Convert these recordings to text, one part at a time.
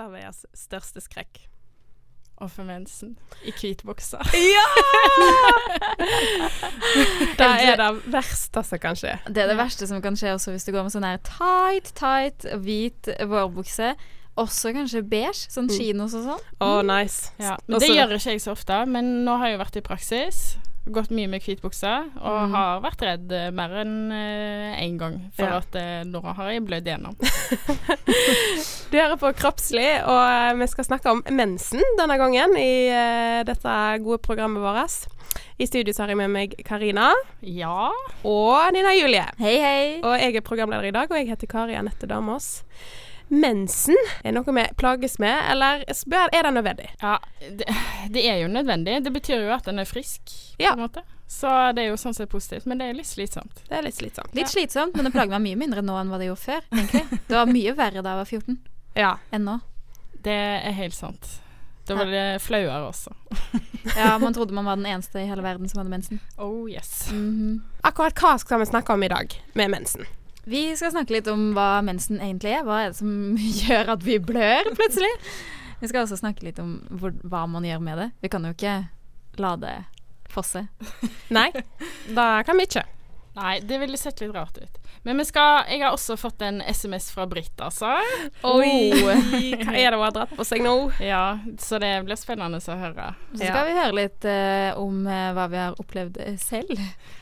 helsearbeiders største skrekk? Og for mensen. I hvit bukse. Ja! det er det verste som kan skje. Det er det verste som kan skje også hvis du går med sånn her tight, tight, hvit vårbukse. Også kanskje beige, sånn Mm. kinos og sånn. Å, nice. Ja, det gjør ikke jeg så ofte. Men nå har jeg jo vært i praksis. Gått mye med hvit bukse. Og Mm. har vært redd eh, mer enn én gang. For Ja. at eh, nå har jeg blødd gjennom. Du hører på Kroppslig, og eh, vi skal snakke om mensen denne gangen i eh, dette gode programmet vårt. I studio så har jeg med meg Karina Ja. og Nina Julie. Hei, hei. Og jeg er programleder i dag, og jeg heter Kari Anette Damås. Mensen er noe vi plages med, eller er det nødvendig? ja det, det er jo nødvendig. Det betyr jo at en er frisk, på Ja. en måte. Så det er jo sånn sett positivt. Men det er litt slitsomt. Det er litt slitsomt. Litt slitsomt, men det plager meg mye mindre nå enn hva det gjorde før. egentlig. Det var mye verre da jeg var 14 Ja. enn nå. Det er helt sant. Da var det flauere også. Ja, Man trodde man var den eneste i hele verden som hadde mensen. Oh yes. Mhm. Akkurat hva skal vi snakke om i dag med mensen? Vi skal snakke litt om hva mensen egentlig er. Hva er det som gjør at vi blør plutselig? Vi skal også snakke litt om hvor, hva man gjør med det. Vi kan jo ikke la det fosse. Nei, det kan vi ikke. Nei, det ville sett litt rart ut. Men vi skal Jeg har også fått en SMS fra Britt, altså. Oi, hva er det hun har dratt på seg nå? Ja, så det blir spennende å høre. Så Ja. skal vi høre litt uh, om eh, hva vi har opplevd eh, selv.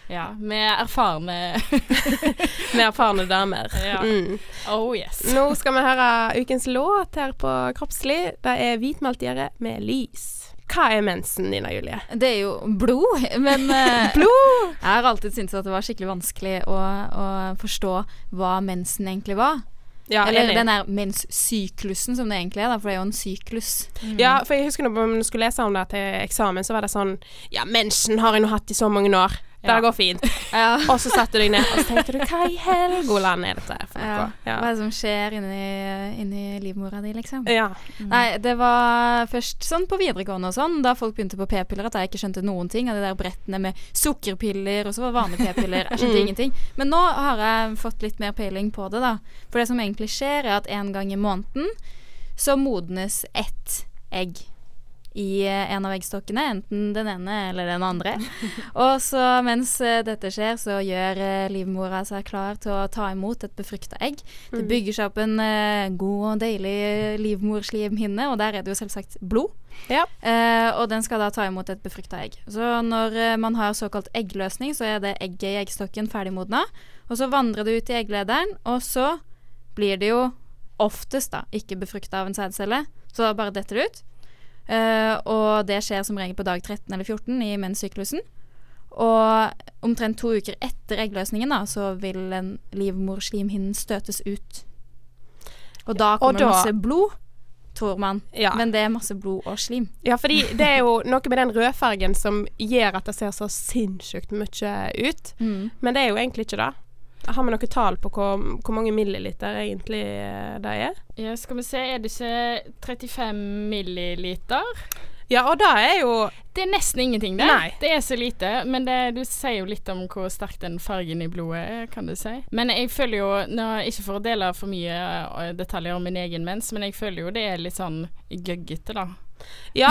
Ja, med erfarne Med erfarne damer. Ja. Mm. Oh yes. Nå skal vi høre ukens låt her på Kroppslig. Det er Hvitmaltgjerde med lys. Hva er mensen, Nina Julie? Det er jo blod, men eh, Blod! jeg har alltid syntes at det var skikkelig vanskelig å, å forstå hva mensen egentlig var. Ja, Eller den der menssyklusen som det egentlig er, da, for det er jo en syklus. Ja, for jeg husker når man skulle lese om det til eksamen, så var det sånn Ja, mensen har jeg nå hatt i så mange år. Det Ja. går fint. Ja. Og så satte du deg ned og så tenkte du Hva i helgoland er dette for Ja. noe? Hva er det som skjer inni, inni livmora di, liksom? ja. Nei, det var først sånn på videregående og sånn, da folk begynte på p-piller, at jeg ikke skjønte noen ting av de der brettene med sukkerpiller, og så var vanlige p-piller. Jeg skjønte Mm. ingenting. Men nå har jeg fått litt mer peiling på det, da. For det som egentlig skjer, er at en gang i måneden så modnes ett egg i eh, en av eggstokkene, enten den ene eller den andre. Og så mens eh, dette skjer, så gjør eh, livmora seg klar til å ta imot et befrukta egg. Det Mm. bygger seg opp en god og deilig livmorslimhinne, og der er det jo selvsagt blod. Ja. Eh, og den skal da ta imot et befrukta egg. Så når man har såkalt eggløsning, så er det egget i eggstokken ferdigmodna. Og så vandrer det ut i egglederen, og så blir det jo oftest da ikke befrukta av en sædcelle, så da bare detter det ut. Eh, og det skjer som regel på dag 13 eller 14 i menssyklusen. Og omtrent to uker etter eggløsningen da, så vil en livmorslimhinnen støtes ut. Og da Og kommer da- masse blod, tror man. Ja. Men det er masse blod og slim. ja, fordi det er jo noe med den rødfargen som gjør at det ser så sinnssykt mye ut. Men det er jo egentlig ikke det. Har vi noe tall på hvor, hvor mange milliliter egentlig eh, det er? Ja, skal vi se, er det ikke 35 milliliter? Ja, og det er jo Det er nesten ingenting, det. Nei. Det er så lite. Men det, du sier jo litt om hvor sterk den fargen i blodet er, kan du si. Men jeg føler jo, nå, ikke for å dele for mye eh, detaljer om min egen mens, men jeg føler jo det er litt sånn gøggete, da. Ja,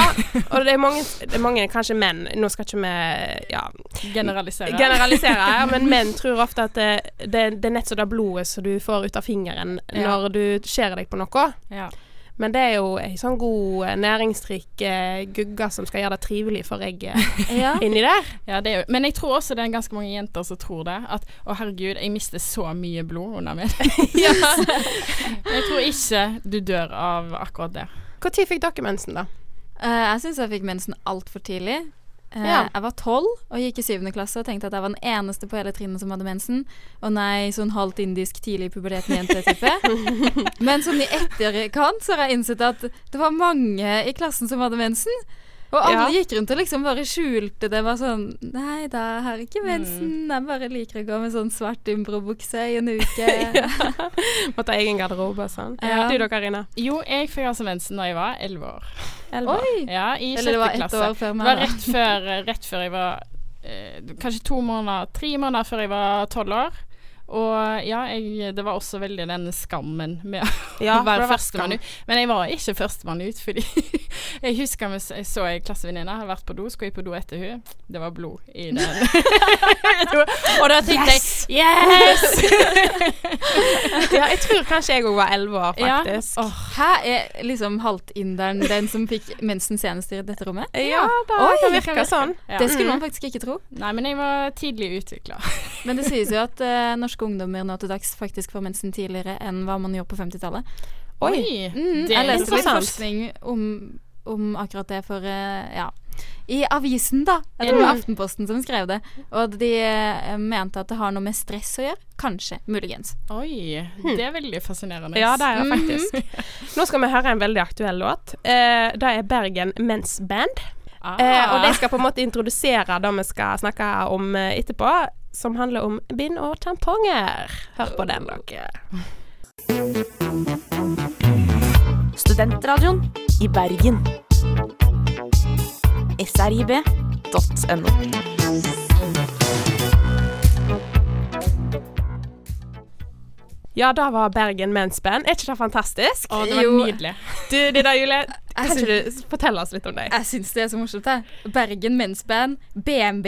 og det er mange, det er mange kanskje menn Nå skal ikke vi ja, Generalisere. generalisere her, men menn tror ofte at det, det, det er nett som det blodet som du får ut av fingeren Ja. når du skjærer deg på noe. ja. Men det er jo ei sånn god, eh, næringsrik eh, gugge som skal gjøre det trivelig for egget Ja. inni der. Ja, det er jo, men jeg tror også det er ganske mange jenter som tror det. At å herregud, jeg mister så mye blod under meg. Ja. Jeg tror ikke du dør av akkurat det. Når fikk dere mensen, da? Uh, jeg syns jeg fikk mensen altfor tidlig. Uh, Ja. Jeg var tolv og gikk i syvende klasse og tenkte at jeg var den eneste på hele trinnet som hadde mensen. Og nei, sånn halvt indisk tidlig i puberteten jente-type. Men sånn i etterkant så har jeg innsett at det var mange i klassen som hadde mensen. Og alle Ja. gikk rundt og liksom bare skjulte det. Var sånn Nei da, jeg har ikke mensen. Jeg bare liker å gå med sånn svart Umbro-bukse i en uke. Måtte ha egen garderobe og sånn. Ja. Du da, Karina? Jo, jeg fikk altså mensen da jeg var elleve år. Elleve? Oi! Ja, i Eller det var sjette ett klasse. år før meg, Det var rett før, rett før jeg var eh, Kanskje to måneder Tre måneder før jeg var tolv år. Og ja, jeg, det var også veldig den skammen med Ja, å være førstemann ut. Men jeg var ikke førstemann ut, fordi jeg husker vi jeg så ei klassevenninne hadde vært på do, skulle jeg på do etter hun Det var blod i den. Og da tenkte jeg Yes! Ja, jeg tror kanskje jeg òg var elleve år, Ja. faktisk. Her er liksom halvt inderen den som fikk mensen senest i dette rommet? Ja, det Oi, det kan virke virke. sånn. ja. Det skulle Mm. man faktisk ikke tro. Nei, men jeg var tidlig utvikla. Men det sies jo at eh, norske ungdommer nå til dags faktisk får mensen tidligere enn hva man gjorde på 50-tallet. Oi. Mm, det er jeg leste litt forskning om, om akkurat det for eh, ja. I avisen, da. Jeg tror det var Aftenposten som skrev det. Og de eh, mente at det har noe med stress å gjøre. Kanskje. Muligens. Oi, det er veldig fascinerende. Ja, det er det faktisk. Nå skal vi høre en veldig aktuell låt. Eh, det er Bergen Men's Band. Ah. Eh, og de skal på en måte introdusere det vi skal snakke om eh, etterpå, som handler om bind og tamponger. Hør på den, dere. Studentradioen i Bergen. srib.no. Ja, da var Bergen Mensband. Er ikke det fantastisk? Å, det var Jo. nydelig. Du, Dida Julie, kan ikke du fortelle oss litt om deg? Jeg syns det er så morsomt, jeg. Bergen Mensband, BMB.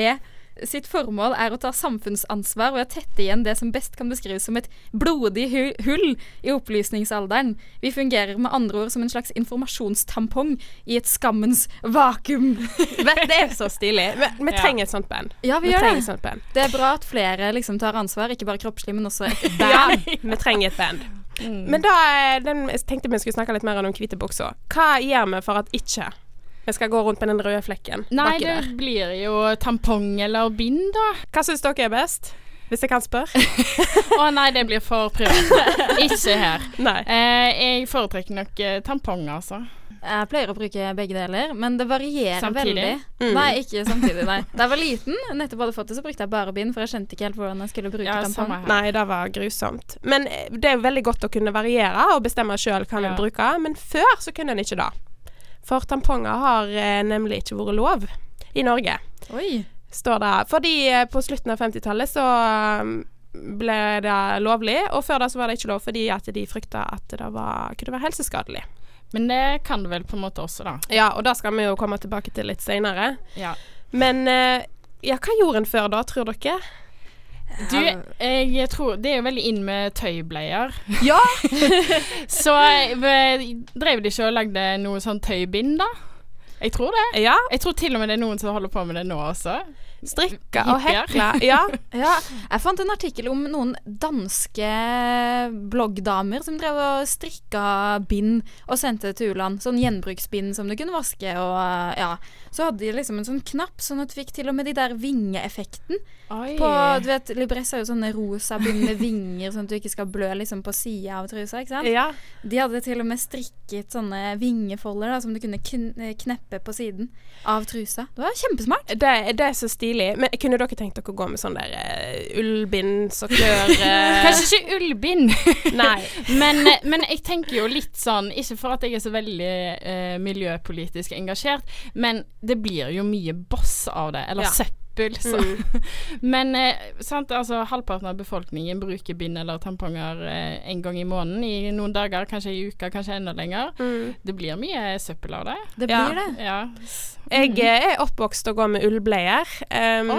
Sitt formål er å ta samfunnsansvar ved å tette igjen det som best kan beskrives som et blodig hull i opplysningsalderen. Vi fungerer med andre ord som en slags informasjonstampong i et skammens vakuum. Det er så stilig. Vi, vi trenger et sånt band. Ja, vi Vi gjør det. sånt band. Det er bra at flere liksom tar ansvar, ikke bare kroppslig, men også et band. Ja, vi trenger et band. Mm. Men da eh, den, jeg tenkte vi skulle snakke litt mer om hvite bukser. Hva gjør vi for at ikke vi skal gå rundt med den røde flekken Nei, baki det der? blir jo tampong eller bind, da. Hva syns dere er best? Hvis jeg kan spørre? Å nei, det blir for privat. Ikke her. Nei. Eh, jeg foretrekker nok eh, tampong, altså. Jeg pleier å bruke begge deler, men det varierer Samtidig? veldig. Mm. Nei, ikke samtidig, nei. Da jeg var liten, nettopp hadde fått det, så brukte jeg bare bind, for jeg skjønte ikke helt hvordan jeg skulle bruke Ja, tampong. Nei, det var grusomt. Men eh, det er veldig godt å kunne variere og bestemme sjøl hva en Ja. vil bruke. Men før så kunne en ikke det. For tamponger har eh, nemlig ikke vært lov i Norge, Oi. står det. Fordi eh, på slutten av 50-tallet så eh, ble det lovlig, og før det så var det ikke lov fordi at de frykta at det var, kunne være helseskadelig. Men det kan det vel på en måte også, da. Ja, og det skal vi jo komme tilbake til litt seinere. Ja. Men eh, ja, hva gjorde en før da, tror dere? Du, jeg tror Det er jo veldig inn med tøybleier. Ja! Så eh, drev de ikke og lagde noe sånn tøybind, da? Jeg tror det. Ja. Jeg tror til og med det er noen som holder på med det nå også. Strikke og hekla. Ja. Ja, jeg fant en artikkel om noen danske bloggdamer som drev og strikka bind og sendte det til u-land. Sånn gjenbruksbind som du kunne vaske og ja. Så hadde de liksom en sånn knapp, sånn at du fikk til og med de der vingeeffekten. På, du vet, Libresse har jo sånne rosa bind med vinger, sånn at du ikke skal blø liksom på sida av trusa, ikke sant. ja. De hadde til og med strikket sånne vingefolder da, som du kunne kn kneppe på siden av trusa. Det var kjempesmart. Det, det er så stilig. Men kunne dere tenkt dere å gå med sånn der uh, ullbind som klør uh... Kanskje ikke ullbind. Nei. Men, men jeg tenker jo litt sånn Ikke for at jeg er så veldig uh, miljøpolitisk engasjert, men det blir jo mye boss av det. Eller Ja. søppel. Så. Mm. Men eh, sant, altså, halvparten av befolkningen bruker bind eller tamponger eh, en gang i måneden. I noen dager, kanskje i uka, kanskje enda lenger. Mm. Det blir mye søppel av det. Det Ja. blir det. Ja. Jeg eh, er oppvokst og går med ullbleier, um,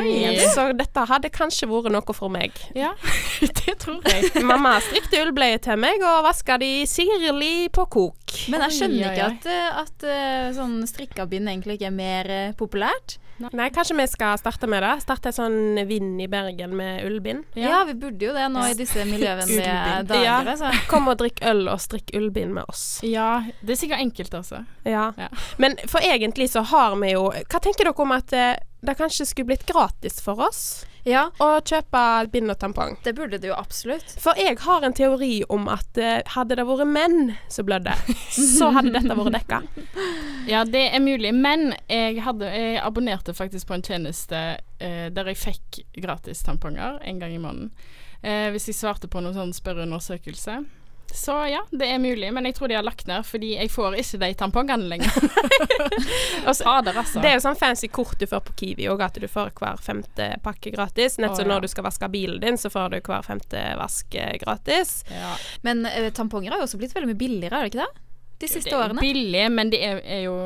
så dette hadde kanskje vært noe for meg. ja, det tror jeg. Mamma strikte ullbleier til meg og vaska de sirlig på kok. Men jeg skjønner ikke at, eh, at eh, sånn strikka bind egentlig ikke er mer populært. Nei, kanskje vi skal starte med det? Starte en sånn vind i Bergen med ullbind? Ja. vi burde jo det nå i disse miljøvennlige dager, Ja. Kom og drikk øl og strikk ullbind med oss. Ja, det er sikkert enkelt, også. Ja. Ja. Men for egentlig så har vi jo Hva tenker dere om at eh, det kanskje skulle blitt gratis for oss Ja, Og kjøpe bind og tampong? det burde det jo absolutt. For jeg har en teori om at uh, hadde det vært menn som blødde, så hadde dette vært dekka. Ja, det er mulig, men jeg, hadde, jeg abonnerte faktisk på en tjeneste uh, der jeg fikk gratis tamponger en gang i måneden. Uh, hvis jeg svarte på noen sånn spørreundersøkelse. Så ja, det er mulig, men jeg tror de har lagt ned, fordi jeg får ikke de tampongene lenger. altså, Fader, altså. Det er jo sånn fancy kort du får på Kiwi òg, at du får hver femte pakke gratis. Nett som oh, ja. når du skal vaske bilen din, så får du hver femte vask eh, gratis. ja. Men uh, tamponger har jo også blitt veldig mye billigere, er det ikke det? De siste Det er årene. billig, men det er, er jo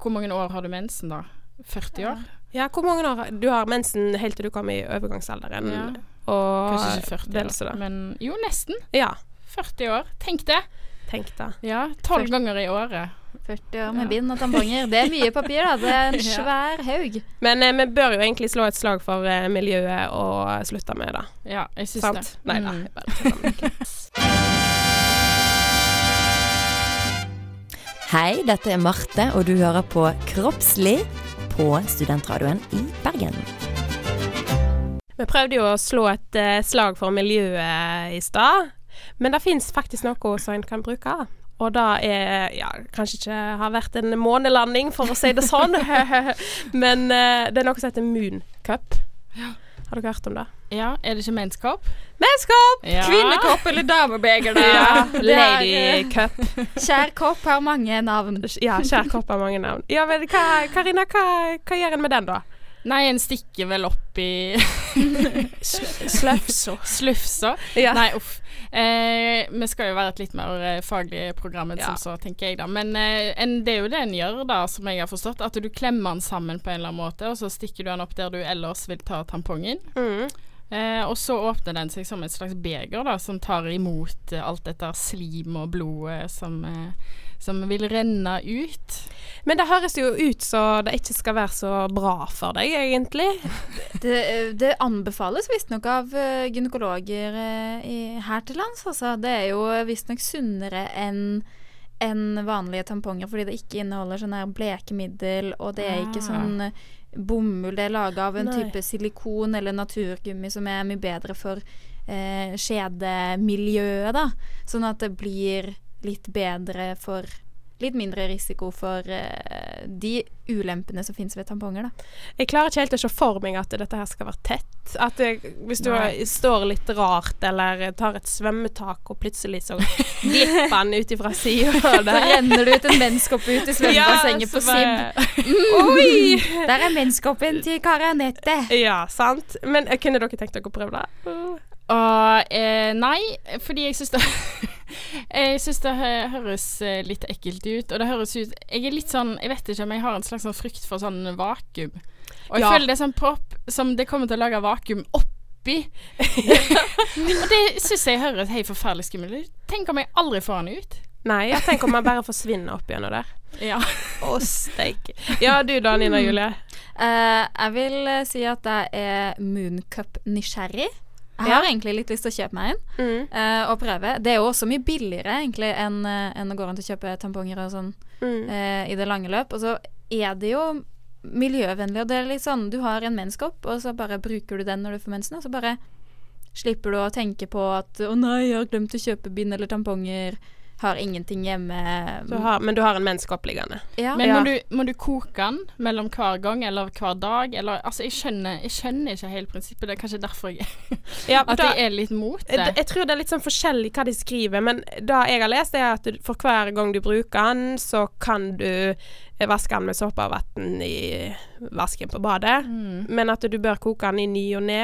Hvor mange år har du mensen, da? 40 år? Ja, hvor mange år Du har mensen helt til du kommer i overgangsalderen. Ja. Og Kanskje ikke 40 vel da. men jo, nesten. Ja, 40 år. Tenk det! tenk da. Ja, tolv ganger i året. 40 år med Ja. bind og tamponger. Det er mye papir, da. Det er en svær haug. Men eh, vi bør jo egentlig slå et slag for eh, miljøet og slutte med det. Ja, jeg syns Sant? det. Nei da. Mm. bare. Hei, dette er Marte, og du hører på Kroppslig på Studentradioen i Bergen. Vi prøvde jo å slå et eh, slag for miljøet i stad, men det fins faktisk noe som en kan bruke. Og det er ja, kanskje ikke har vært en månelanding, for å si det sånn, men uh, det er noe som heter Mooncup. Har dere hørt om det? Ja, er det ikke menskopp? Menskopp! Ja. Kvinnekopp eller damebeger, da. Ja, Ladycup. Lady Cup. Kjær kopp har mange navn. Ja, kjær kopp har mange navn. Ja, men hva, Karina, hva, hva gjør en med den, da? Nei, en stikker vel opp i Sløfsa. Sløfsa? Ja. Nei, uff. Eh, vi skal jo være et litt mer eh, faglig program enn Ja. som så, tenker jeg da. Men eh, en, det er jo det en gjør, da, som jeg har forstått. At du klemmer den sammen på en eller annen måte, og så stikker du den opp der du ellers vil ta tampongen. Mm. Eh, og så åpner den seg som et slags beger da, som tar imot eh, alt dette slim og blodet som, eh, som vil renne ut. Men det høres jo ut så det ikke skal være så bra for deg, egentlig. Det, det anbefales visstnok av eh, gynekologer eh, i, her til lands, altså. Det er jo visstnok sunnere enn enn vanlige tamponger, fordi det ikke inneholder sånn her blekemiddel, og det er ikke Ah. sånn eh, bomull. Det er laga av en Nei. type silikon eller naturgummi som er mye bedre for eh, skjedemiljøet, da. Sånn at det blir litt bedre for Litt mindre risiko for uh, de ulempene som finnes ved tamponger, da. Jeg klarer ikke helt å se for meg at dette her skal være tett. At det, hvis du Nei. står litt rart eller tar et svømmetak, og plutselig så glipper den ut ifra sida Så renner det ut en menneskehoppe ut i svømmebassenget på så Sib. bare- Oi! Der er menneskehoppen til Kari Anette. Ja, sant. Men eh, kunne dere tenkt dere å prøve det? Og eh, nei, fordi jeg syns det Jeg syns det høres eh, litt ekkelt ut. Og det høres ut Jeg er litt sånn Jeg vet ikke om jeg har en slags sånn frykt for sånn vakuum. Og jeg Ja. føler det er sånn propp som det kommer til å lage vakuum oppi. og det syns jeg høres helt forferdelig skummelt ut. Tenk om jeg aldri får den ut. Nei, jeg tenker om man bare forsvinner opp gjennom der. Ja. Å, steike. Ja, du da, Nina Julie. Uh, jeg vil eh, si at jeg er Mooncup-nysgjerrig. Jeg har egentlig litt lyst til å kjøpe meg en Mm. uh, og prøve. Det er jo også mye billigere egentlig enn en å gå rundt og kjøpe tamponger og sånn Mm. uh, i det lange løp. Og så er det jo miljøvennlig, og det er litt sånn du har en menskopp, og så bare bruker du den når du får mensen, og så bare slipper du å tenke på at 'å nei, jeg har glemt å kjøpe bind eller tamponger', har ingenting hjemme. Du har, men du har en menneske liggende. ja. Men Ja. må, du, må du koke den mellom hver gang eller hver dag? Eller, altså, jeg skjønner, jeg skjønner ikke helt prinsippet. Det er kanskje derfor jeg Ja, At da- jeg er litt mot det. jeg tror det er litt sånn forskjellig hva de skriver, men det jeg har lest, er at du, for hver gang du bruker den, så kan du eh, vaske den med såpe og vann i vasken på badet. Mm, Men at du bør koke den i ny og ne.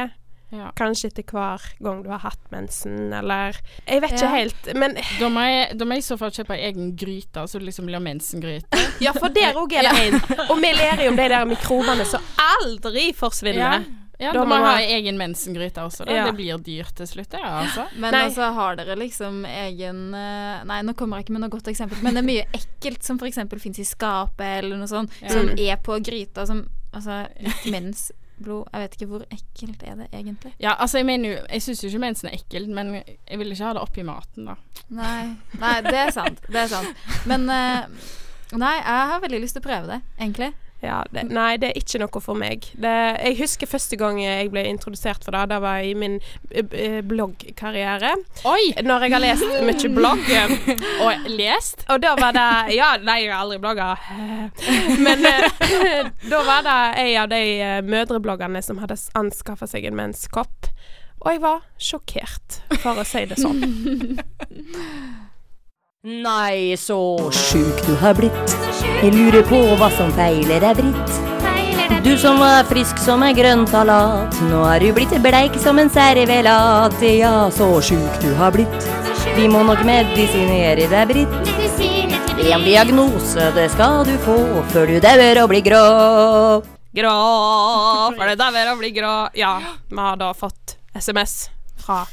Ja. Kanskje etter hver gang du har hatt mensen, eller Jeg vet ikke helt, men Da må, jeg, jeg i så fall kjøpe egen gryte, så det liksom blir mensengryte. Ja, for der òg er det en. Og vi ler jo om de der mikrobene som aldri forsvinner. Ja, Da da, må ha egen mensengryte også. Da. Ja. Det blir dyrt til slutt, ja, altså. Men Nei. altså, har dere liksom egen eh, Nei, nå kommer jeg ikke med noe godt eksempel, men det er mye ekkelt som f.eks. fins i skapet, eller noe sånt, Ja. som er på gryta, som Altså, litt mensblod Jeg vet ikke hvor ekkelt er det egentlig. Ja, altså, jeg mener jo Jeg syns jo ikke mensen er ekkelt, men jeg vil ikke ha det oppi maten, da. Nei, nei det er sant. Det er sant. Men uh, Nei, jeg har veldig lyst til å prøve det, egentlig. Ja, det, nei, det er ikke noe for meg. Det, jeg husker første gang jeg ble introdusert for det. Det var i min eh, eh, bloggkarriere. Oi! Når jeg har lest mye blogg. Og lest? Og da var det Ja, nei, jeg har aldri blogga. Men eh, da var det en av de mødrebloggene mødrebloggerne som hadde anskaffa seg en menskopp. Og jeg var sjokkert, for å si det sånn. Nei, så sjuk du har blitt. Jeg lurer på hva som feiler deg, Britt. Du som var frisk som en grønn salat, nå er du blitt bleik som en servelat. Ja, så sjuk du har blitt. Vi må nok medisinere deg, Britt. En diagnose, det skal du få før du dauer og blir grå. Grå, for det dauer og å bli grå. Ja, vi har da fått SMS fra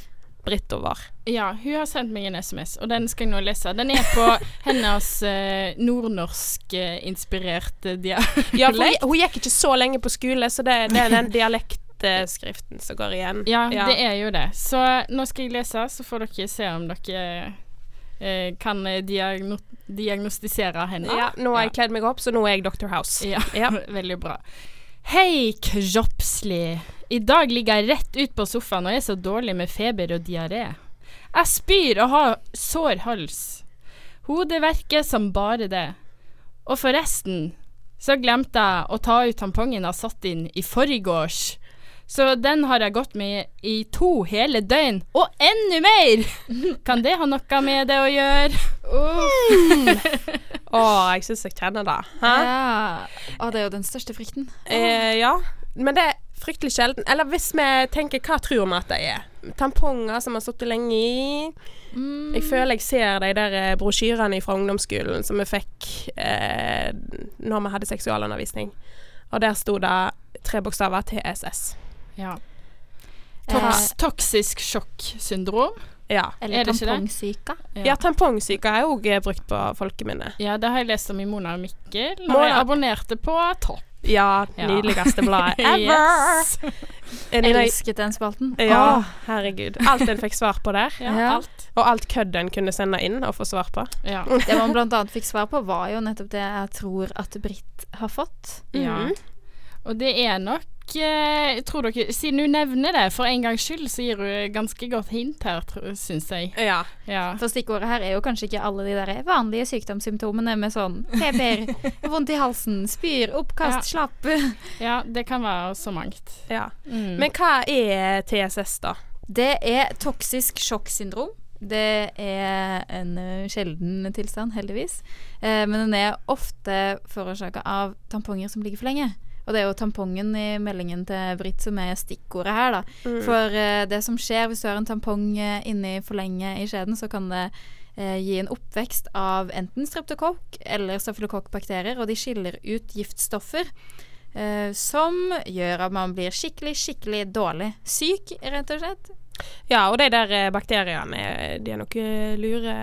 Britt over. Ja, hun har sendt meg en SMS, og den skal jeg nå lese. Den er på hennes eh, nordnorsk-inspirerte dialekt. Ja, for hun, hun gikk ikke så lenge på skole, så det, det er den dialektskriften som går igjen. Ja, det er jo det. Så nå skal jeg lese, så får dere se om dere eh, kan diagno diagnostisere henne. Ja, nå har jeg kledd meg opp, så nå er jeg Dr. House. Ja, Ja. veldig bra. Hei, kroppslig. I dag ligger jeg rett ut på sofaen og er så dårlig med feber og diaré. Jeg spyr og har sår hals. Hodet verker som bare det. Og forresten så glemte jeg å ta ut tampongen jeg satt inn i forgårs. Så den har jeg gått med i to hele døgn, og enda mer! Kan det ha noe med det å gjøre? Å, jeg syns jeg kjenner det. Hæ? Ja. Oh, det er jo den største frykten. Eh, ja, men det er fryktelig sjelden. Eller hvis vi tenker hva tror vi at det er? Tamponger som har sittet lenge i. Mm. Jeg føler jeg ser de der eh, brosjyrene fra ungdomsskolen som vi fikk eh, når vi hadde seksualundervisning. Og der sto det tre bokstaver TSS. Ja. Toks toksisk sjokksyndrom. Ja. Eller Er tampongsyke. ja, tampongsyke er òg brukt på folkeminne. Ja, det har jeg lest om i Mona og Mikkel når og jeg abonnerte på Topp. Ja, Ja. nydeligste bladet ever. Yes. Jeg Elsket den spalten. Ja, oh. herregud. Alt en fikk svar på der. Ja, Ja. alt. Og alt kødd en kunne sende inn og få svar på. Ja. Det man blant annet fikk svar på, var jo nettopp det jeg tror at Britt har fått. ja. Mhm. Og det er nok Tror dere Siden hun nevner det for en gangs skyld, så gir hun ganske godt hint her, syns jeg. Ja. Ja. For stikkordet her er jo kanskje ikke alle de der vanlige sykdomssymptomene med sånn feber, vondt i halsen, spyr, oppkast, slapp. ja, det kan være så mangt. ja. Mm. Men hva er TSS, da? Det er toksisk sjokksyndrom. Det er en eh, sjelden tilstand, heldigvis. Eh, men den er ofte forårsaka av tamponger som ligger for lenge. Og det er jo tampongen i meldingen til Britt som er stikkordet her, da. Mm. For uh, det som skjer hvis du har en tampong uh, inni for lenge i skjeden, så kan det uh, gi en oppvekst av enten streptokokk eller stafylokokkbakterier, og de skiller ut giftstoffer. eh, som gjør at man blir skikkelig, skikkelig dårlig syk, rett og slett. Ja, og de der eh, bakteriene, eh, de er noe lure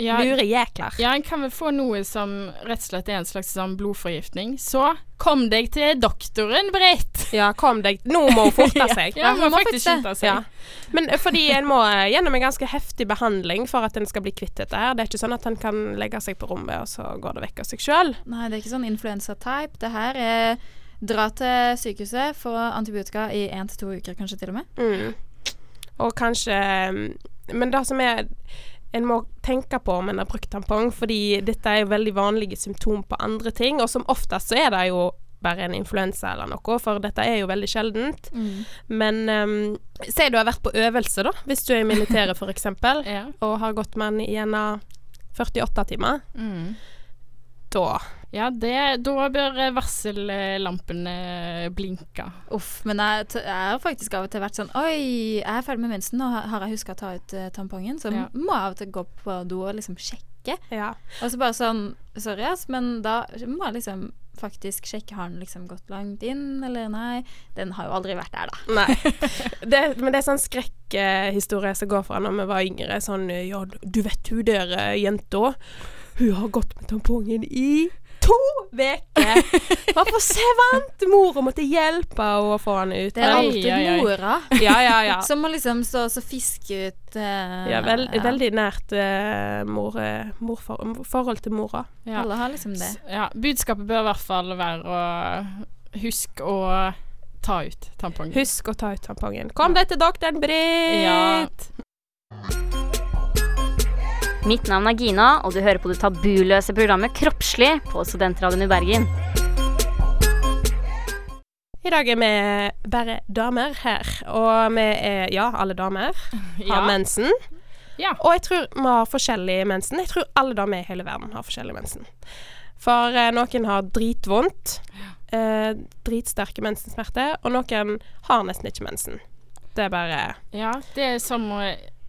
ja, Lure jækler. ja, en kan vel få noe som rett og slett er en slags sånn blodforgiftning. Så kom deg til doktoren, Britt! Ja, kom deg Nå må hun forte seg. Ja, hun må må faktisk skynde seg. Ja. Men eh, fordi en må eh, gjennom en ganske heftig behandling for at en skal bli kvitt dette her. Det er ikke sånn at en kan legge seg på rommet, og så går det vekk av seg sjøl. Nei, det er ikke sånn influensa-type. Det her er dra til sykehuset, få antibiotika i én til to uker, kanskje til og med. Mm. Og kanskje mm, Men det som er en må tenke på om en har brukt tampong, fordi dette er jo veldig vanlige symptom på andre ting, og som oftest så er det jo bare en influensa eller noe, for dette er jo veldig sjeldent. Men um, Si du har vært på øvelse, da, hvis du er i militæret f.eks., Ja. og har gått med den gjennom 48 timer. Mm. Da Ja, det, da bør eh, varsellampene blinke. Uff, men jeg, t- jeg har faktisk av og til vært sånn Oi, jeg er ferdig med mensen, og har- jeg huska å ta ut uh, tampongen? Så Ja. må jeg av og til gå på do og liksom sjekke. Ja. Og så bare sånn Sorry, ass, men da må jeg liksom faktisk sjekke Har den liksom gått langt inn, eller nei? Den har jo aldri vært der, da. Nei. Det, men det er sånn skrekkhistorie som går fra når vi var yngre. Sånn Ja, du vet hun der eh, jenta? Hun har gått med tampongen i to uker! Bare for svant! Mora måtte hjelpe henne å få han ut. Det er Oi, alltid oi, oi. mora Ja, ja, ja. som må liksom stå og så fiske ut uh, ja vel, ja. Veldig nært uh, mor, eh, morfor, forhold til mora. Ja. Alle har liksom det. Så, ja. Budskapet bør i hvert fall være å huske å ta ut tampongen. Husk å ta ut tampongen. Kom deg til doktoren, Britt! Ja. Mitt navn er Gina, og du hører på det tabuløse programmet Kroppslig på Studentradioen i Bergen. I dag er vi bare damer her, og vi er, ja, alle damer har Ja. mensen. Ja. Og jeg tror vi har forskjellig mensen. Jeg tror alle damer i hele verden har forskjellig mensen. For eh, noen har dritvondt, eh, dritsterke mensensmerter, og noen har nesten ikke mensen. Det er bare Ja, det er som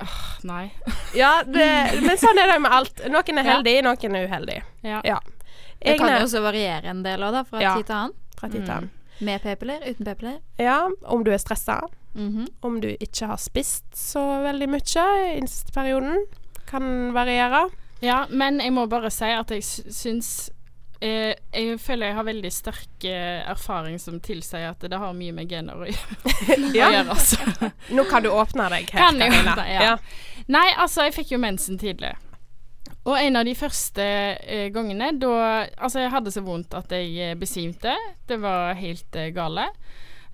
Åh, nei. Ja, det, men sånn er det med alt. Noen er Ja. heldige, noen er uheldige. Ja. Ja. Det kan jo også variere en del òg, da, fra Ja. tid til annen. fra tid til annen. Med p-piller, uten p-piller. Ja, om du er stressa, Mhm. om du ikke har spist så veldig mye i den siste perioden. Kan variere. Ja, men jeg må bare si at jeg sy- syns eh, Jeg føler jeg har veldig sterk eh, erfaring som tilsier at det har mye med gener å gjøre. Ja. altså. Nå kan du åpne deg Helt, Kan jeg åpne, ja. Nei, altså, jeg fikk jo mensen tidlig. Og en av de første eh, gangene da Altså, jeg hadde så vondt at jeg eh, besvimte. Det var helt gale.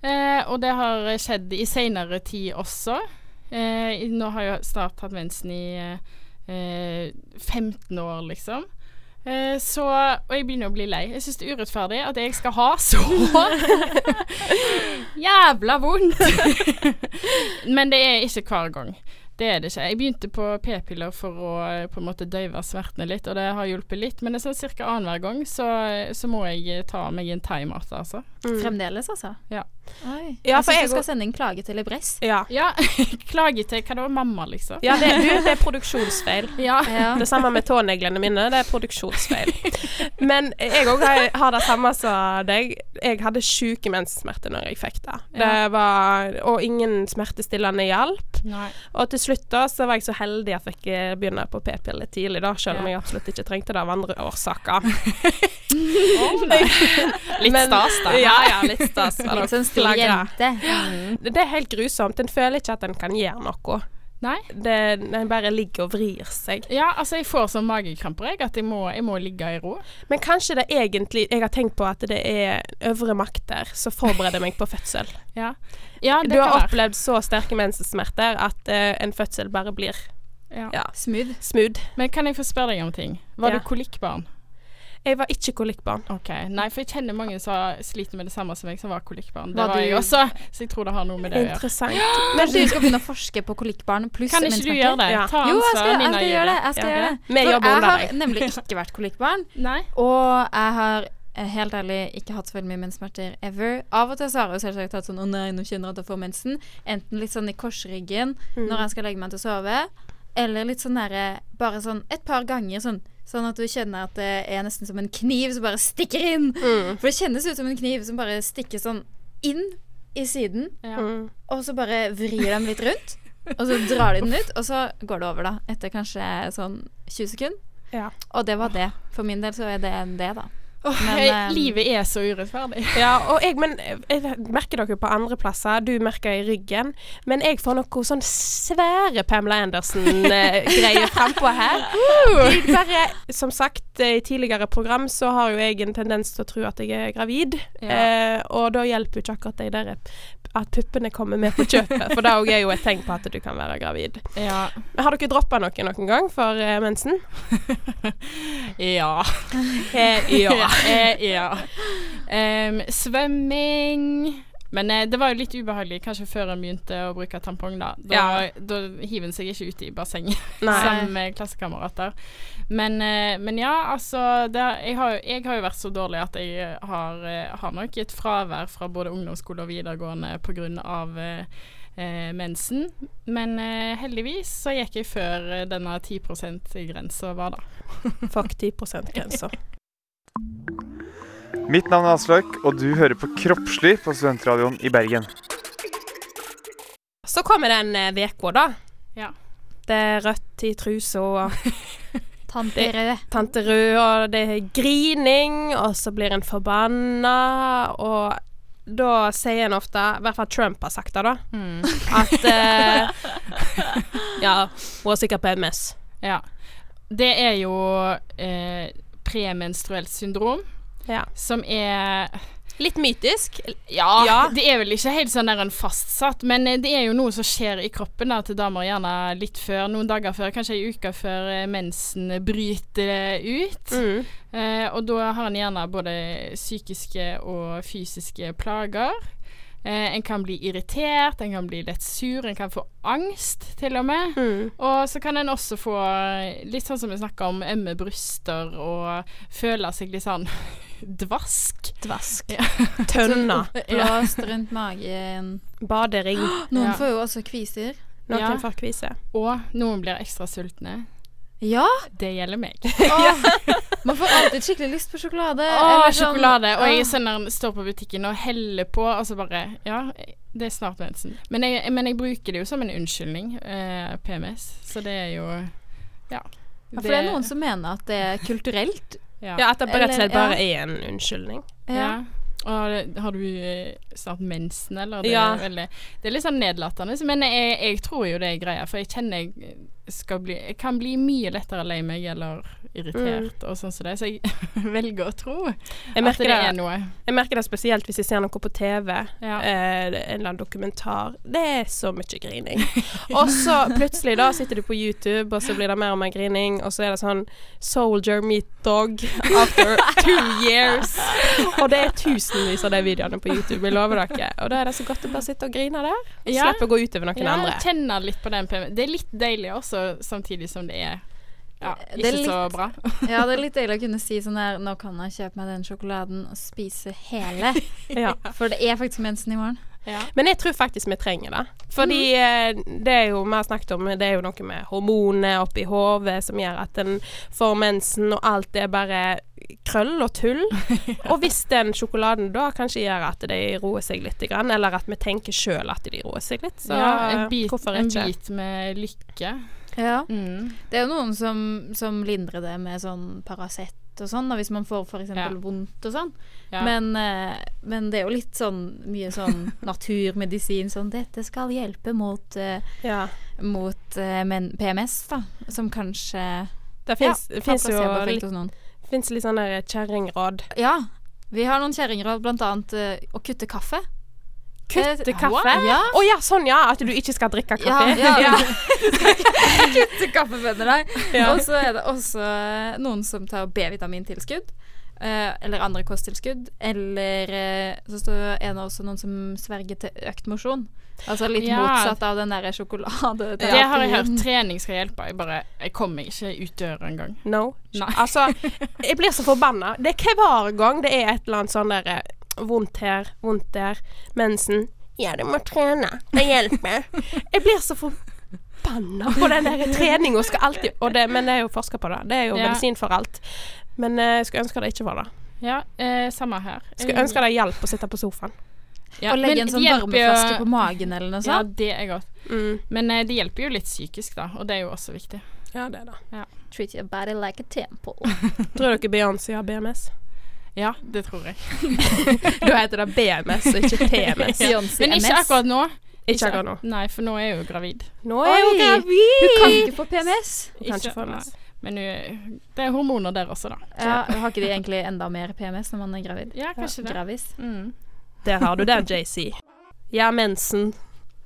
Eh, og det har skjedd i seinere tid også. Eh, nå har jeg snart hatt mensen i eh, eh, 15 år, liksom. Eh, så Og jeg begynner å bli lei. Jeg syns det er urettferdig at jeg skal ha så jævla vondt. Men det er ikke hver gang. Det er det ikke. Jeg begynte på p-piller for å eh, på en måte døyve smertene litt, og det har hjulpet litt. Men det er sånn ca. annenhver gang så, så må jeg eh, ta meg en timeout, altså. Fremdeles, altså? Ja. Oi. Ja, jeg syns du skal sende en klage til Libress. Ja. Ja, klage til hva da? Mamma, liksom? ja det, du, det er produksjonsfeil. Ja. Ja. Det samme med tåneglene mine, det er produksjonsfeil. Men jeg òg har, har det samme som deg. Jeg hadde sjuke menssmerter når jeg fikk det. det var, og ingen smertestillende hjalp. Og til slutt da så var jeg så heldig at jeg fikk eh, begynne på p-piller tidlig, da, selv om jeg absolutt ikke trengte det av andre årsaker. Litt Men- stas, da. Ja, ja, litt stas. Litt sånn stor jente. Det er helt grusomt. En føler ikke at en kan gjøre noe. Nei. Det, den bare ligger og vrir seg. Ja, altså, jeg får sånn magekramper, jeg, at jeg må, jeg må ligge i ro. Men kanskje det egentlig Jeg har tenkt på at det er øvre makter som forbereder meg på fødsel. Ja, ja det Du har opplevd så sterke mensensmerter at uh, en fødsel bare blir Ja. ja, Smooth. smooth. Men kan jeg få spørre deg om ting? Var Ja. du kolikkbarn? Jeg var ikke kolikkbarn. Ok, Nei, for jeg kjenner mange som sliter med det samme som meg, som var kolikkbarn. Det Var var, jeg også, så jeg tror det har noe med det å gjøre. Interessant. Men du skal begynne å forske på kolikkbarn pluss Kan ikke du gjøre det? Ja. Ta Jo, jeg skal, jeg skal gjøre det. Jeg skal Ja. gjøre det. For jeg har deg. nemlig ikke vært kolikkbarn. Og jeg har eh, helt ærlig ikke hatt så veldig mye menssmerter ever. Av og til så har jeg selvsagt hatt sånn 'Å nei, nå kjenner jeg at jeg får mensen'. Enten litt sånn i korsryggen når jeg skal legge meg til å sove, eller litt sånn nære Bare sånn et par ganger sånn. Sånn at du kjenner at det er nesten som en kniv som bare stikker inn. Mm. For det kjennes ut som en kniv som bare stikker sånn inn i siden, Ja. Mm. og så bare vrir den litt rundt. Og så drar de den ut, og så går det over, da. Etter kanskje sånn 20 sekunder. Ja. Og det var det. For min del så er det det, da. Åh, Men, jeg, eh, livet er så urettferdig. Ja, og jeg, men jeg merker dere på andre plasser. Du merker i ryggen. Men jeg får noe sånn svære Pamela Andersen-greier frampå her. Uh, bare, som sagt, i tidligere program så har jo jeg en tendens til å tro at jeg er gravid. Ja. Eh, og da hjelper jo ikke akkurat de der at puppene kommer med på kjøpet. For det òg er jo et tegn på at du kan være gravid. Ja. Har dere droppa noe noen gang for eh, mensen? ja. Eh, ja. Eh, ja. Um, svømming Men eh, det var jo litt ubehagelig kanskje før han begynte å bruke tampong, da. Da, Ja. da hiver han seg ikke ut i bassenget sammen med klassekamerater. Men, eh, men ja, altså det, jeg, har, jeg har jo vært så dårlig at jeg har, eh, har nok et fravær fra både ungdomsskole og videregående pga. Eh, eh, mensen. Men eh, heldigvis så gikk jeg før eh, denne 10 %-grensa var, da. Fuck 10 %-grensa. Mitt navn er Aslak, og du hører på Kroppslig på Studentradioen i Bergen. Så kommer den uka, veka, da. Ja. Det er rødt i trusa og Tante Rød. Tante Rød, og det er grining, og så blir en forbanna, og da sier en ofte, i hvert fall Trump har sagt det, da, at eh, Ja, hun er sikkert MS. Ja. Det er jo eh, premenstruelt syndrom, Ja. som er Litt mytisk. Ja, Ja. det er vel ikke helt sånn der en fastsatt, men eh, det er jo noe som skjer i kroppen da, til damer gjerne litt før, noen dager før, kanskje ei uke før eh, mensen bryter ut. Mm. Eh, og da har en gjerne både psykiske og fysiske plager. Eh, en kan bli irritert, en kan bli litt sur, en kan få angst til og med. Mm. Og så kan en også få, eh, litt sånn som vi snakka om, ømme bryster og føle seg litt sånn dvask. Dvask. Tønna. Blåst rundt magen. Badering. Noen Ja. får jo også kviser. Noen Ja. får kvise. Og noen blir ekstra sultne. Ja! Det gjelder meg. Åh, man får alltid skikkelig lyst på sjokolade. Åh, eller sånn- sjokolade. Og jeg sender, er sånn står på butikken og heller på, og så bare Ja, det er snart mensen. Men jeg, men jeg bruker det jo som en unnskyldning, eh, PMS. Så det er jo Ja. Ja, for det er noen som mener at det er kulturelt. Ja. Ja, at det rett og slett bare er en unnskyldning. Ja. Og har du eh, snart mensen, eller? Det, Ja. er veldig, det er litt sånn nedlatende, men jeg, jeg tror jo det er greia, for jeg kjenner jeg skal bli Jeg kan bli mye lettere lei meg eller irritert og sånn som det, så jeg velger å tro at det er noe. jeg merker det spesielt hvis jeg ser noe på TV. Ja. Eh, en eller annen dokumentar. Det er så mye grining. og så plutselig da sitter du på YouTube, og så blir det mer og mer grining, og så er det sånn Soldier meet dog after two years. Og det er tusenvis av de videoene på YouTube, jeg lover dere. Og da er det så godt å bare sitte og grine der. Ja. slippe å gå utover noen Ja, andre. kjenne litt på den. Det er litt deilig også, samtidig som det er ja, Det er ikke så bra. Ja, det er litt deilig å kunne si sånn her Nå kan jeg kjøpe meg den sjokoladen og spise hele. Ja. For det er faktisk mensen i morgen. Ja. Men jeg tror faktisk vi trenger det. Fordi mm. det er jo vi har snakket om, det er jo noe med hormoner oppi hodet som gjør at en får mensen, og alt er bare krøll og tull. Og hvis den sjokoladen da kanskje gjør at de roer seg litt, eller at vi tenker sjøl at de roer seg litt, så ja, en bit, hvorfor en bit med lykke. Ja. Mm. Det er jo noen som, som lindrer det med sånn Paracet og sånn, da, hvis man får f.eks. Ja. vondt og sånn. Ja. Men, eh, men det er jo litt sånn mye sånn naturmedisin sånn Dette skal hjelpe mot, eh, Ja. mot eh, men PMS, da. Som kanskje Det fins jo placeboeffekt litt, sånne kjerringråd. Ja. Vi har noen kjerringråd, annet eh, å kutte kaffe. Kutte Eh, kaffe? Å Ja. Å ja, sånn ja! At du ikke skal drikke Ja, kaffe. ja. Kutte kaffebønner der. Ja. Og så er det også eh, noen som tar B-vitamintilskudd. eh, eller andre kosttilskudd. Eller så står, er det også noen som sverger til økt mosjon. Altså litt Ja. motsatt av den der sjokolade... Det har jeg hørt. Trening skal hjelpe. Jeg bare Jeg kommer ikke ut døra engang. No. Nei. Altså, jeg blir så forbanna. Det er hver gang det er et eller annet sånn derre Vondt her, vondt der. Mensen. Ja, du må trene. Det hjelper. Jeg blir så forbanna på den der treninga skal alltid og det, Men det er jo forska på det. Det er jo Ja. medisin for alt. Men eh, jeg skulle ønske det ikke var det. Ja, eh, samme her. Skulle ønske det hjalp å sitte på sofaen. ja, og legge men en sånn varmeflaske på magen eller noe Ja, det er godt. Mm. Men eh, det hjelper jo litt psykisk, da, og det er jo også viktig. Ja, det er det. Treat your body like a temple. Tror dere Beyoncé har BMS? Ja, det tror jeg. Da heter det BMS og ikke PMS. ja. Men ikke akkurat nå. Ikke akkurat nå. Nei, for nå er jeg jo gravid. Nå er hun gravid! Hun kan ikke få PMS. Hun kan ikke få PMS. Men det er hormoner der også, da. Ja, har ikke de egentlig enda mer PMS når man er gravid? Ja, kanskje det. Gravis. Mm. Der har du den, JC. Ja, mensen.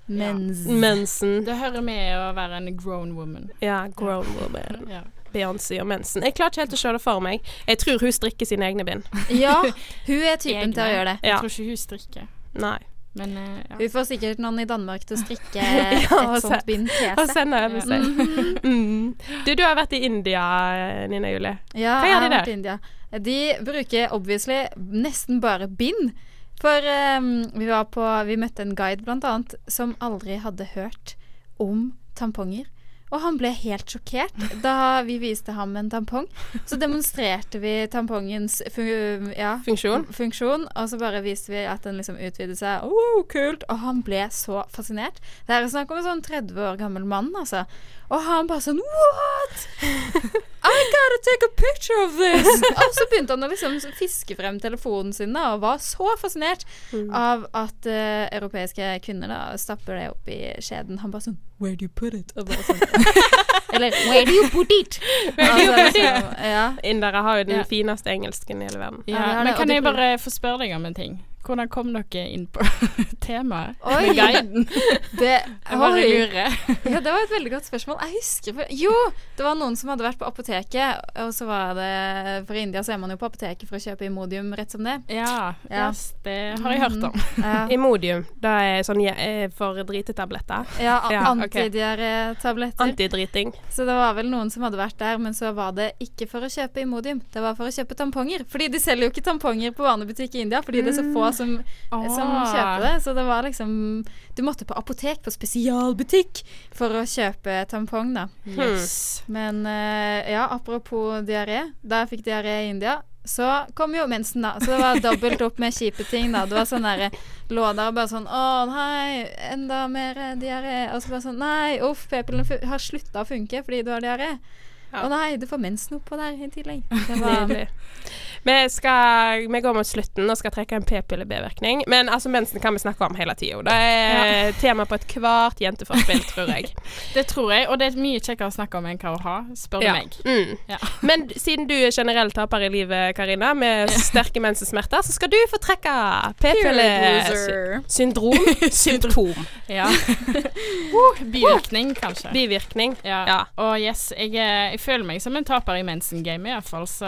Mens. Mensen. Det hører med å være en grown woman. Ja, grown woman. Ja. Beyoncé og mensen. Jeg klarer ikke helt å se det for meg. Jeg tror hun strikker sine egne bind. Ja, hun er typen til å gjøre det. Ja. Jeg tror ikke hun strikker. Nei. Men uh, ja. Vi får sikkert noen i Danmark til å strikke Ja, et sånt bind til Og seg. sende over seg. Mm. Du, du har vært i India, Nina Julie. Ja, Hva gjør de der? India. De bruker obviously nesten bare bind. For um, vi var på Vi møtte en guide, blant annet, som aldri hadde hørt om tamponger. Og han ble helt sjokkert da vi viste ham en tampong. Så demonstrerte vi tampongens fun ja, Funksjon. funksjon, og så bare viste vi at den liksom utvidet seg. Oh, kult! Og han ble så fascinert. Det er snakk om en sånn 30 år gammel mann, altså. Og han bare sånn What?! I gotta take a picture of this! og så begynte han å liksom fiske frem telefonen sin da, og var så fascinert av at uh, europeiske kvinner da stapper det opp i skjeden. Han bare sånn Where do you put it? Og bare sånn Eller Where do you put it? altså, liksom, ja. Indere har jo den Ja. fineste engelsken i hele verden. Ja, Ja, men kan jeg bare få spørre deg om en ting? Hvordan kom dere inn på temaet? Oi. Med guiden? Det, Jeg bare lurer. Ja, det var et veldig godt spørsmål. Jeg husker for, Jo, det var noen som hadde vært på apoteket, og så var det For i India så er man jo på apoteket for å kjøpe Imodium rett som det. Ja, Ja. yes, det har jeg hørt om. Ja, Imodium, det er sånn ja, for dritetabletter. ja Ja, antidiaretabletter. Antidriting. Så det var vel noen som hadde vært der, men så var det ikke for å kjøpe Imodium. Det var for å kjøpe tamponger. Fordi de selger jo ikke tamponger på vanebutikk i India, fordi det er så få som, som Ah. kjøper det. Så det var liksom Du måtte på apotek, på spesialbutikk, for å kjøpe tampong, da. Yes. Men eh, ja, apropos diaré. Da jeg fikk diaré i India, så kom jo mensen, da. Så det var dobbelt opp med kjipe ting, da. Det var sånn derre Lå der og bare sånn Å nei, enda mer diaré. Og så bare sånn Nei, uff, p-pillene har slutta å funke fordi du har diaré. Å nei, du får mensen oppå der i tillegg. Det var. Vi, skal, vi går mot slutten og skal trekke en p-pille-bivirkning. Men altså, mensen kan vi snakke om hele tida. Det er tema på ethvert jenteforspill, tror jeg. Det tror jeg, og det er mye kjekkere å snakke om enn hva å ha, spør du Ja. meg. Mm. Ja. Men siden du er generell taper i livet, Karina, med sterke mensensmerter, så skal du få trekke p-pille-syndrom. Symptom. Ja. uh, bivirkning, kanskje. Bivirkning. Ja. Ja. Og yes, jeg, jeg føler meg som en taper i mensen-gamet, iallfall, så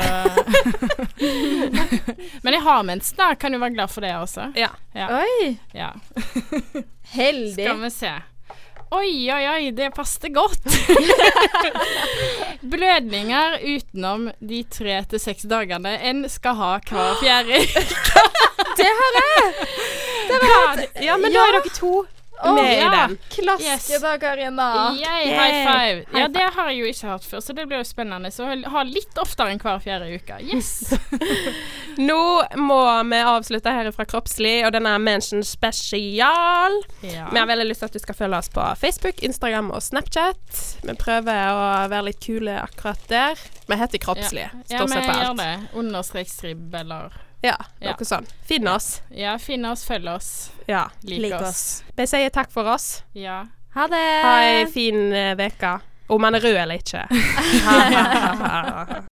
Men jeg har mensen, da. Kan jo være glad for det også. Ja. Ja. Oi, ja. heldig. Skal vi se. Oi, oi, oi, det passet godt. Blødninger utenom de tre til seks dagene en skal ha hver fjerde uke. Det har jeg! ja, men da er dere to med i den. Klaske Yes. da, Karina. Yay, high five. Ja, det har jeg jo ikke hørt før, så det blir jo spennende. Så ha litt oftere enn hver fjerde uke. Yes. Nå må vi avslutte her fra Kroppslig og denne Mention Special. Ja. Vi har veldig lyst til at du skal følge oss på Facebook, Instagram og Snapchat. Vi prøver å være litt kule akkurat der. Vi heter Kroppslig, Ja, stort men sett på gjør det. Understrekstrib eller Ja, Ja. noe sånn. Finn oss. Ja, finn oss, følg oss, Ja. lik, like oss. Vi sier takk for oss. Ja. Ha det. Ha ei fin eh, uke. Om man er rød eller ikke.